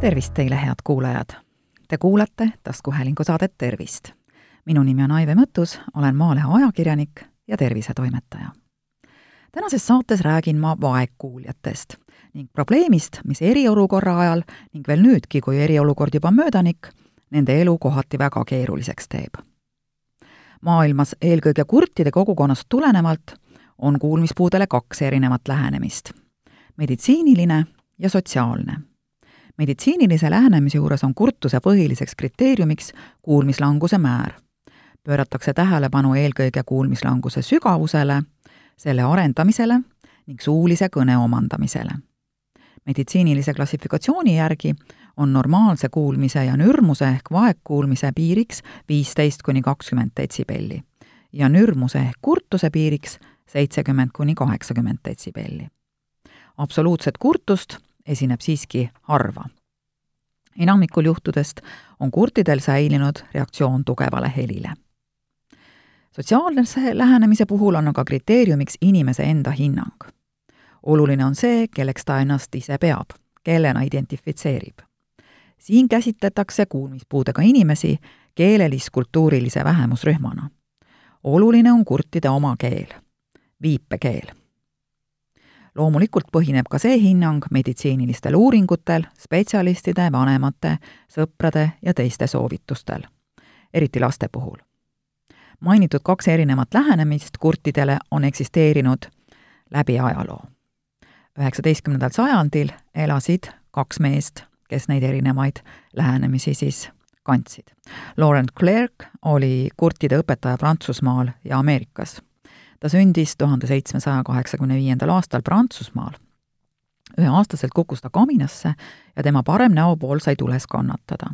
tervist teile, head kuulajad! Te kuulate taskuhäälingu saadet Tervist. minu nimi on Aive Mõttus, olen Maalehe ajakirjanik ja tervisetoimetaja. tänases saates räägin ma vaegkuuljatest ning probleemist, mis eriolukorra ajal ning veel nüüdki, kui eriolukord juba möödanik, nende elu kohati väga keeruliseks teeb. maailmas eelkõige kurtide kogukonnast tulenevalt on kuulmispuudele kaks erinevat lähenemist. meditsiiniline ja sotsiaalne meditsiinilise lähenemise juures on kurtuse põhiliseks kriteeriumiks kuulmislanguse määr. pööratakse tähelepanu eelkõige kuulmislanguse sügavusele, selle arendamisele ning suulise kõne omandamisele. meditsiinilise klassifikatsiooni järgi on normaalse kuulmise ja nürmuse ehk vaegkuulmise piiriks viisteist kuni kakskümmend detsibelli ja nürmuse ehk kurtuse piiriks seitsekümmend kuni kaheksakümmend detsibelli. absoluutset kurtust esineb siiski harva. enamikul juhtudest on kurtidel säilinud reaktsioon tugevale helile. sotsiaalse lähenemise puhul on aga kriteeriumiks inimese enda hinnang. oluline on see, kelleks ta ennast ise peab, kellena identifitseerib. siin käsitletakse kuulmispuudega inimesi keelelis-kultuurilise vähemusrühmana. oluline on kurtide oma keel, viipekeel loomulikult põhineb ka see hinnang meditsiinilistel uuringutel, spetsialistide, vanemate, sõprade ja teiste soovitustel, eriti laste puhul. mainitud kaks erinevat lähenemist kurtidele on eksisteerinud läbi ajaloo. üheksateistkümnendal sajandil elasid kaks meest, kes neid erinevaid lähenemisi siis kandsid. Laurent Clerc oli kurtide õpetaja Prantsusmaal ja Ameerikas ta sündis tuhande seitsmesaja kaheksakümne viiendal aastal Prantsusmaal. üheaastaselt kukkus ta kaminasse ja tema parem näopool sai tules kannatada.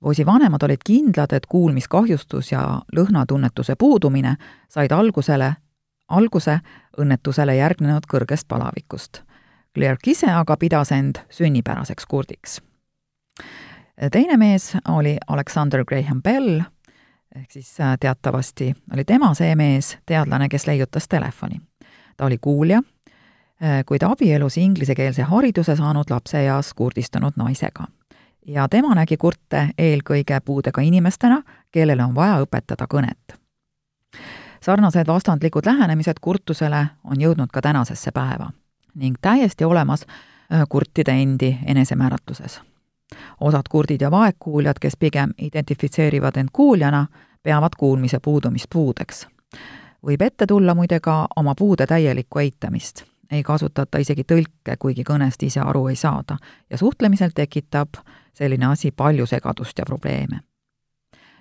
poisi vanemad olid kindlad, et kuulmiskahjustus ja lõhnatunnetuse puudumine said algusele, alguse õnnetusele järgnenud kõrgest palavikust. Clerc ise aga pidas end sünnipäraseks kurdiks. teine mees oli Alexander Graham Bell, ehk siis äh, teatavasti oli tema see mees, teadlane, kes leiutas telefoni. ta oli kuulja, äh, kuid abielus inglisekeelse hariduse saanud lapseeas kurdistunud naisega. ja tema nägi kurte eelkõige puudega inimestena, kellele on vaja õpetada kõnet. sarnased vastandlikud lähenemised kurtusele on jõudnud ka tänasesse päeva ning täiesti olemas äh, kurtide endi enesemääratluses osad kurdid ja vaegkuuljad, kes pigem identifitseerivad end kuuljana, peavad kuulmise puudumist puudeks. võib ette tulla muide ka oma puude täielikku eitamist. ei kasutata isegi tõlke, kuigi kõnest ise aru ei saada ja suhtlemisel tekitab selline asi palju segadust ja probleeme.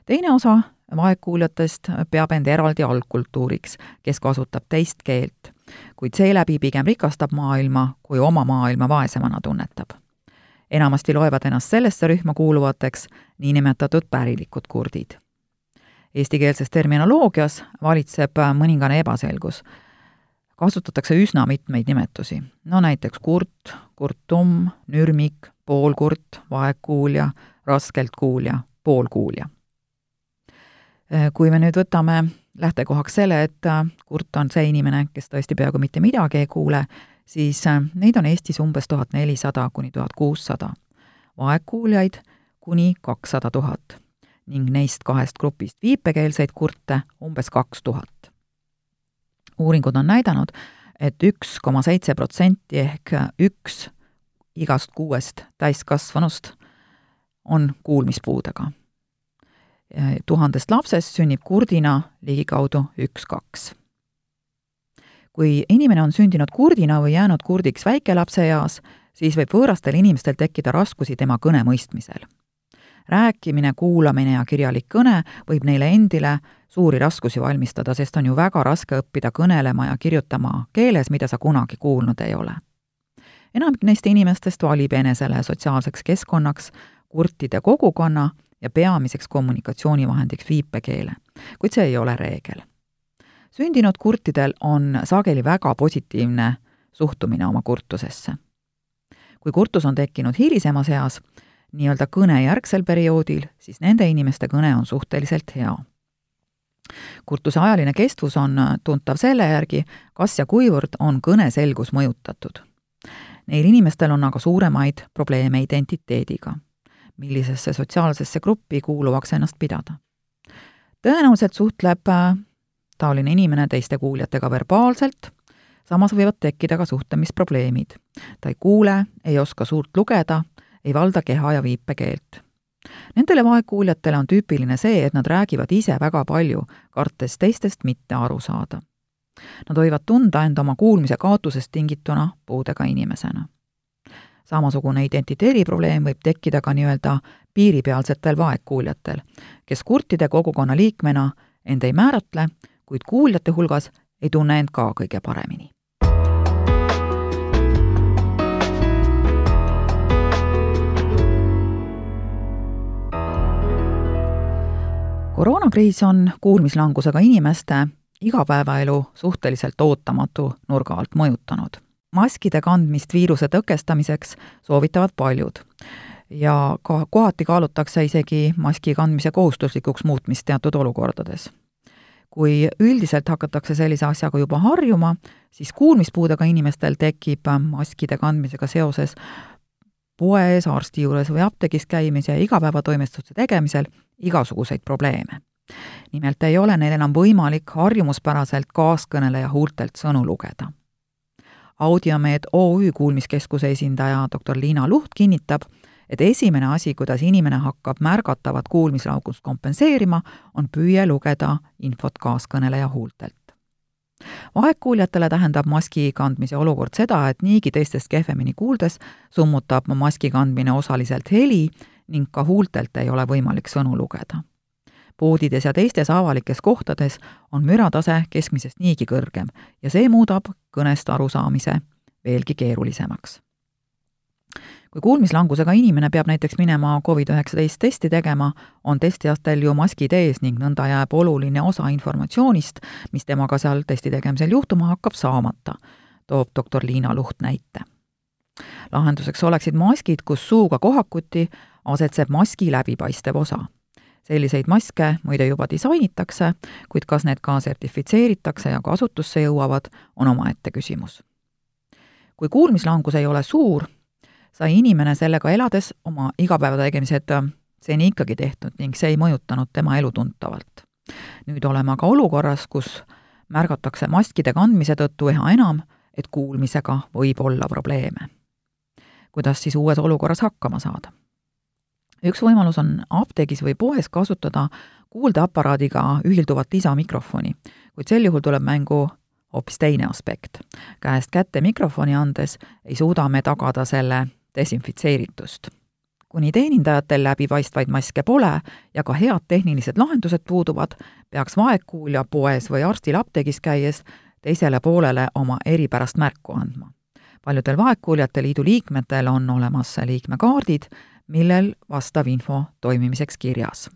teine osa vaegkuuljatest peab end eraldi algkultuuriks, kes kasutab teist keelt, kuid seeläbi pigem rikastab maailma, kui oma maailma vaesemana tunnetab enamasti loevad ennast sellesse rühma kuuluvateks niinimetatud pärilikud kurdid. Eestikeelses terminoloogias valitseb mõningane ebaselgus. kasutatakse üsna mitmeid nimetusi, no näiteks kurt, kurtum, nürmik, poolkurt, vaegkuulja, raskelt kuulja, poolkuulja. kui me nüüd võtame lähtekohaks selle, et kurt on see inimene, kes tõesti peaaegu mitte midagi ei kuule, siis äh, neid on Eestis umbes tuhat nelisada kuni tuhat kuussada, vaegkuuljaid kuni kakssada tuhat ning neist kahest grupist viipekeelseid kurte umbes kaks tuhat. uuringud on näidanud et, üks koma seitse protsenti ehk üks igast kuuest täiskasvanust on kuulmispuudega. tuhandest lapsest sünnib kurdina ligikaudu üks-kaks kui inimene on sündinud kurdina või jäänud kurdiks väikelapseeas, siis võib võõrastel inimestel tekkida raskusi tema kõne mõistmisel. rääkimine, kuulamine ja kirjalik kõne võib neile endile suuri raskusi valmistada, sest on ju väga raske õppida kõnelema ja kirjutama keeles, mida sa kunagi kuulnud ei ole. enamik neist inimestest valib enesele sotsiaalseks keskkonnaks kurtide kogukonna ja peamiseks kommunikatsioonivahendiks viipekeele, kuid see ei ole reegel sündinud kurtidel on sageli väga positiivne suhtumine oma kurtusesse. kui kurtus on tekkinud hilisemas eas, nii-öelda kõnejärgsel perioodil, siis nende inimeste kõne on suhteliselt hea. kurtuse ajaline kestvus on tuntav selle järgi, kas ja kuivõrd on kõne selgus mõjutatud. Neil inimestel on aga suuremaid probleeme identiteediga, millisesse sotsiaalsesse gruppi kuuluvaks ennast pidada. tõenäoliselt suhtleb taoline inimene teiste kuuljatega verbaalselt, samas võivad tekkida ka suhtlemisprobleemid. ta ei kuule, ei oska suurt lugeda, ei valda keha- ja viipekeelt Nendele vaegkuuljatele on tüüpiline see, et nad räägivad ise väga palju, kartes teistest mitte aru saada. Nad võivad tunda end oma kuulmise kaotusest tingituna puudega inimesena. samasugune identiteediprobleem võib tekkida ka nii-öelda piiripealsetel vaegkuuljatel, kes kurtide kogukonna liikmena end ei määratle, kuid kuuljate hulgas ei tunne end ka kõige paremini koroonakriis on kuulmislangusega inimeste igapäevaelu suhteliselt ootamatu nurga alt mõjutanud. maskide kandmist viiruse tõkestamiseks soovitavad paljud ja ka kohati kaalutakse isegi maski kandmise kohustuslikuks muutmist teatud olukordades. Kui üldiselt hakatakse sellise asjaga juba harjuma, siis kuulmispuudega inimestel tekib maskide kandmisega seoses poes, arsti juures või apteegis käimise ja igapäevatoimetuste tegemisel igasuguseid probleeme. nimelt ei ole neil enam võimalik harjumuspäraselt kaaskõneleja huultelt sõnu lugeda. Audiomeed OÜ kuulmiskeskuse esindaja doktor Liina Luht kinnitab, et esimene asi, kuidas inimene hakkab märgatavat kuulmislaugust kompenseerima, on püüe lugeda infot kaaskõneleja huultelt vaegkuuljatele tähendab maski kandmise olukord seda, et niigi teistest kehvemini kuuldes summutab maski kandmine osaliselt heli ning ka huultelt ei ole võimalik sõnu lugeda. poodides ja teistes avalikes kohtades on müratase keskmisest niigi kõrgem ja see muudab kõnest arusaamise veelgi keerulisemaks kui kuulmislangusega inimene peab näiteks minema Covid-19 testi tegema, on testijatel ju maskid ees ning nõnda jääb oluline osa informatsioonist, mis temaga seal testi tegemisel juhtuma hakkab, saamata, toob doktor Liina Luht näite. lahenduseks oleksid maskid, kus suuga kohakuti asetseb maski läbipaistev osa. selliseid maske muide juba disainitakse, kuid kas need ka sertifitseeritakse ja kasutusse jõuavad, on omaette küsimus. kui kuulmislangus ei ole suur, sai inimene sellega elades oma igapäevategemised seni ikkagi tehtud ning see ei mõjutanud tema elu tuntavalt. nüüd oleme aga olukorras, kus märgatakse maskide kandmise tõttu üha enam, et kuulmisega võib olla probleeme. kuidas siis uues olukorras hakkama saada? üks võimalus on apteegis või poes kasutada kuuldeaparaadiga ühilduvat lisamikrofoni, kuid sel juhul tuleb mängu hoopis teine aspekt. käest kätte mikrofoni andes ei suuda me tagada selle desinfitseeritust. kuni teenindajatel läbipaistvaid maske pole ja ka head tehnilised lahendused puuduvad, peaks vaegkuulja poes või arstil apteegis käies teisele poolele oma eripärast märku andma. paljudel Vaegkuuljate Liidu liikmetel on olemas liikmekaardid, millel vastav info toimimiseks kirjas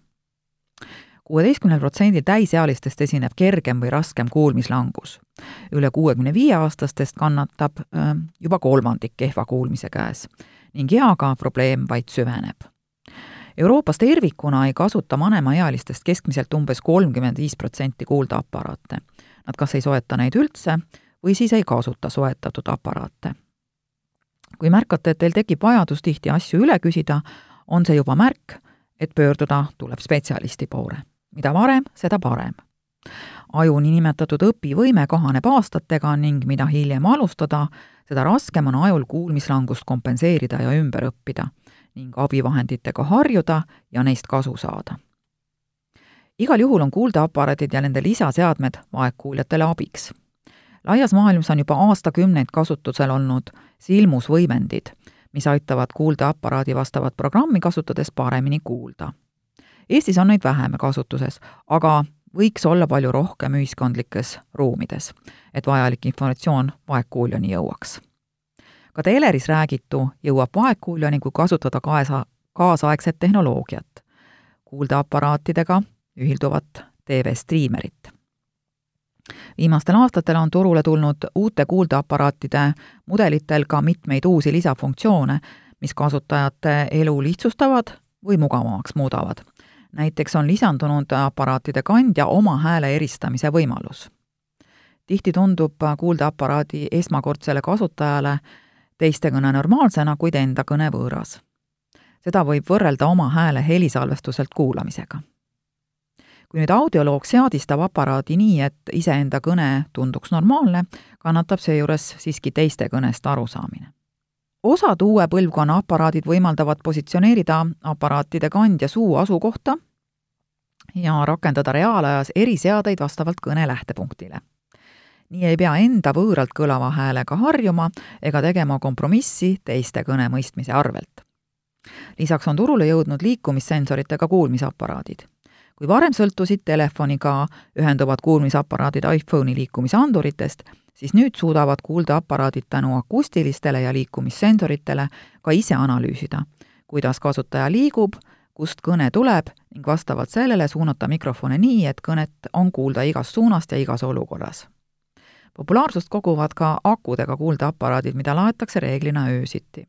kuueteistkümnel protsendil täisealistest esineb kergem või raskem kuulmislangus. üle kuuekümne viie aastastest kannatab juba kolmandik kehva kuulmise käes ning eaga probleem vaid süveneb. Euroopas tervikuna ei kasuta vanemaealistest keskmiselt umbes kolmkümmend viis protsenti kuuldeaparaate. Nad kas ei soeta neid üldse või siis ei kasuta soetatud aparaate. kui märkate, et teil tekib vajadus tihti asju üle küsida, on see juba märk, et pöörduda tuleb spetsialisti poole mida varem, seda parem. aju niinimetatud õpivõime kahaneb aastatega ning mida hiljem alustada, seda raskem on ajul kuulmislangust kompenseerida ja ümber õppida ning abivahenditega harjuda ja neist kasu saada. igal juhul on kuuldeaparaadid ja nende lisaseadmed vaegkuuljatele abiks. laias maailmas on juba aastakümneid kasutusel olnud silmusvõimendid, mis aitavad kuuldeaparaadi vastavat programmi kasutades paremini kuulda Eestis on neid vähem kasutuses, aga võiks olla palju rohkem ühiskondlikes ruumides, et vajalik informatsioon vaegkuuljani jõuaks. ka teleris räägitu jõuab vaegkuuljani, kui kasutada kaasa, kaasaegset tehnoloogiat, kuuldeaparaatidega ühilduvat TV-striimerit. viimastel aastatel on turule tulnud uute kuuldeaparaatide mudelitel ka mitmeid uusi lisafunktsioone, mis kasutajate elu lihtsustavad või mugavamaks muudavad näiteks on lisandunud aparaatide kandja oma hääle eristamise võimalus. tihti tundub kuuldeaparaadi esmakordsele kasutajale teiste kõne normaalsena, kuid enda kõne võõras. seda võib võrrelda oma hääle helisalvestuselt kuulamisega. kui nüüd audioloog seadistab aparaadi nii, et iseenda kõne tunduks normaalne, kannatab seejuures siiski teiste kõnest arusaamine osad uue põlvkonna aparaadid võimaldavad positsioneerida aparaatide kandja suu asukohta ja rakendada reaalajas eriseadeid vastavalt kõne lähtepunktile. nii ei pea enda võõralt kõlava häälega harjuma ega tegema kompromissi teiste kõne mõistmise arvelt. lisaks on turule jõudnud liikumissensoritega kuulmisaparaadid. kui varem sõltusid telefoniga ühenduvad kuulmisaparaadid iPhone'i liikumisanduritest, siis nüüd suudavad kuuldeaparaadid tänu akustilistele ja liikumissensoritele ka ise analüüsida, kuidas kasutaja liigub, kust kõne tuleb ning vastavalt sellele suunata mikrofone nii, et kõnet on kuulda igast suunast ja igas olukorras. populaarsust koguvad ka akudega kuuldeaparaadid, mida laetakse reeglina öösiti.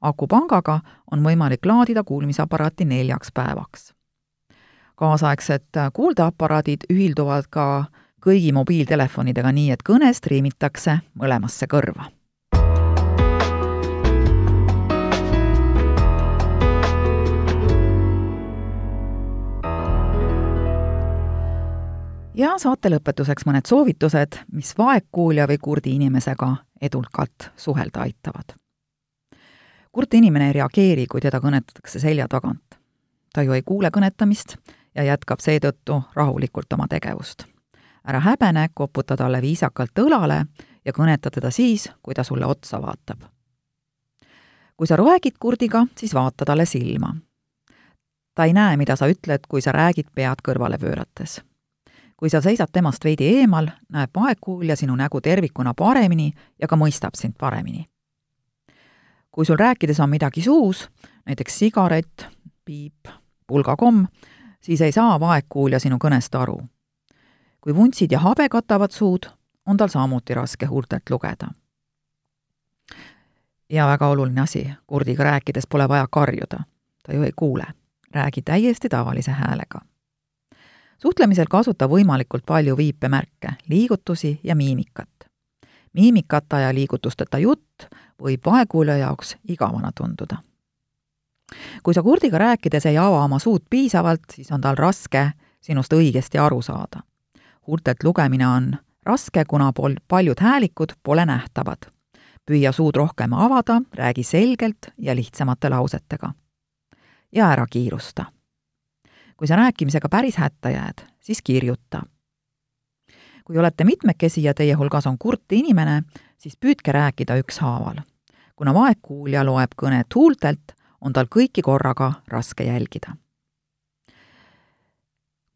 akupangaga on võimalik laadida kuulmisaparaati neljaks päevaks. kaasaegsed kuuldeaparaadid ühilduvad ka kõigi mobiiltelefonidega nii, et kõne striimitakse mõlemasse kõrva ja saate lõpetuseks mõned soovitused, mis vaegkuulja või kurdi inimesega edukalt suhelda aitavad. kurt inimene ei reageeri, kui teda kõnetatakse selja tagant. ta ju ei kuule kõnetamist ja jätkab seetõttu rahulikult oma tegevust. Ära häbene, koputa talle viisakalt õlale ja kõneta teda siis, kui ta sulle otsa vaatab. kui sa räägid kurdiga, siis vaata talle silma. ta ei näe, mida sa ütled, kui sa räägid pead kõrvale pöörates kui sa seisad temast veidi eemal, näeb vaegkuulja sinu nägu tervikuna paremini ja ka mõistab sind paremini. kui sul rääkides on midagi suus, näiteks sigaret, piip, pulgakomm, siis ei saa vaegkuulja sinu kõnest aru. Kui vuntsid ja habe katavad suud, on tal samuti raske huultelt lugeda. ja väga oluline asi, kurdiga rääkides pole vaja karjuda, ta ju ei kuule. räägi täiesti tavalise häälega suhtlemisel kasuta võimalikult palju viipemärke, liigutusi ja miimikat. miimikata ja liigutusteta jutt võib vaegkuulja jaoks igavana tunduda. kui sa kurdiga rääkides ei ava oma suud piisavalt, siis on tal raske sinust õigesti aru saada. Huultelt lugemine on raske, kuna pol-, paljud häälikud pole nähtavad. püüa suud rohkem avada, räägi selgelt ja lihtsamate lausetega. ja ära kiirusta kui sa rääkimisega päris hätta jääd, siis kirjuta. kui olete mitmekesi ja teie hulgas on kurt inimene, siis püüdke rääkida ükshaaval. kuna vaegkuulja loeb kõnet huultelt, on tal kõiki korraga raske jälgida.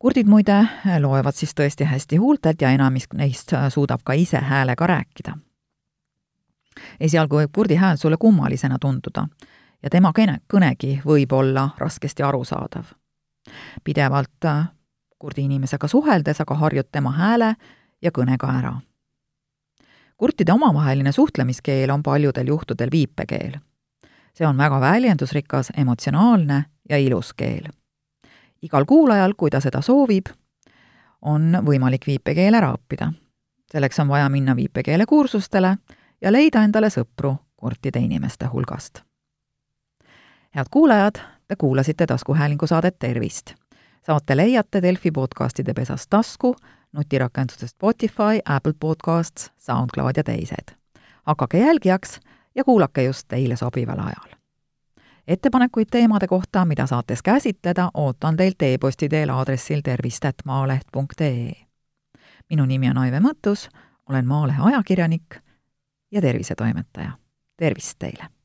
Kurdid muide loevad siis tõesti hästi huultelt ja enamik neist suudab ka ise häälega rääkida. esialgu võib kurdi hääl sulle kummalisena tunduda ja tema kõne, kõnegi võib olla raskesti arusaadav pidevalt äh, kurdi inimesega suheldes aga harjud tema hääle ja kõnega ära. kurtide omavaheline suhtlemiskeel on paljudel juhtudel viipekeel. see on väga väljendusrikas, emotsionaalne ja ilus keel. Igal kuulajal, kui ta seda soovib, on võimalik viipekeel ära õppida. selleks on vaja minna viipekeele kursustele ja leida endale sõpru kurtide inimeste hulgast. head kuulajad, Te kuulasite taskuhäälingu saadet Tervist. saate leiate Delfi podcastide pesast tasku, nutirakendusest Spotify, Apple Podcasts, SoundCloud ja teised. hakake jälgijaks ja kuulake just teile sobival ajal. Ettepanekuid teemade kohta, mida saates käsitleda, ootan teilt e-posti teel aadressil tervist.maaleht.ee. minu nimi on Aive Mõttus, olen Maalehe ajakirjanik ja tervisetoimetaja. tervist teile!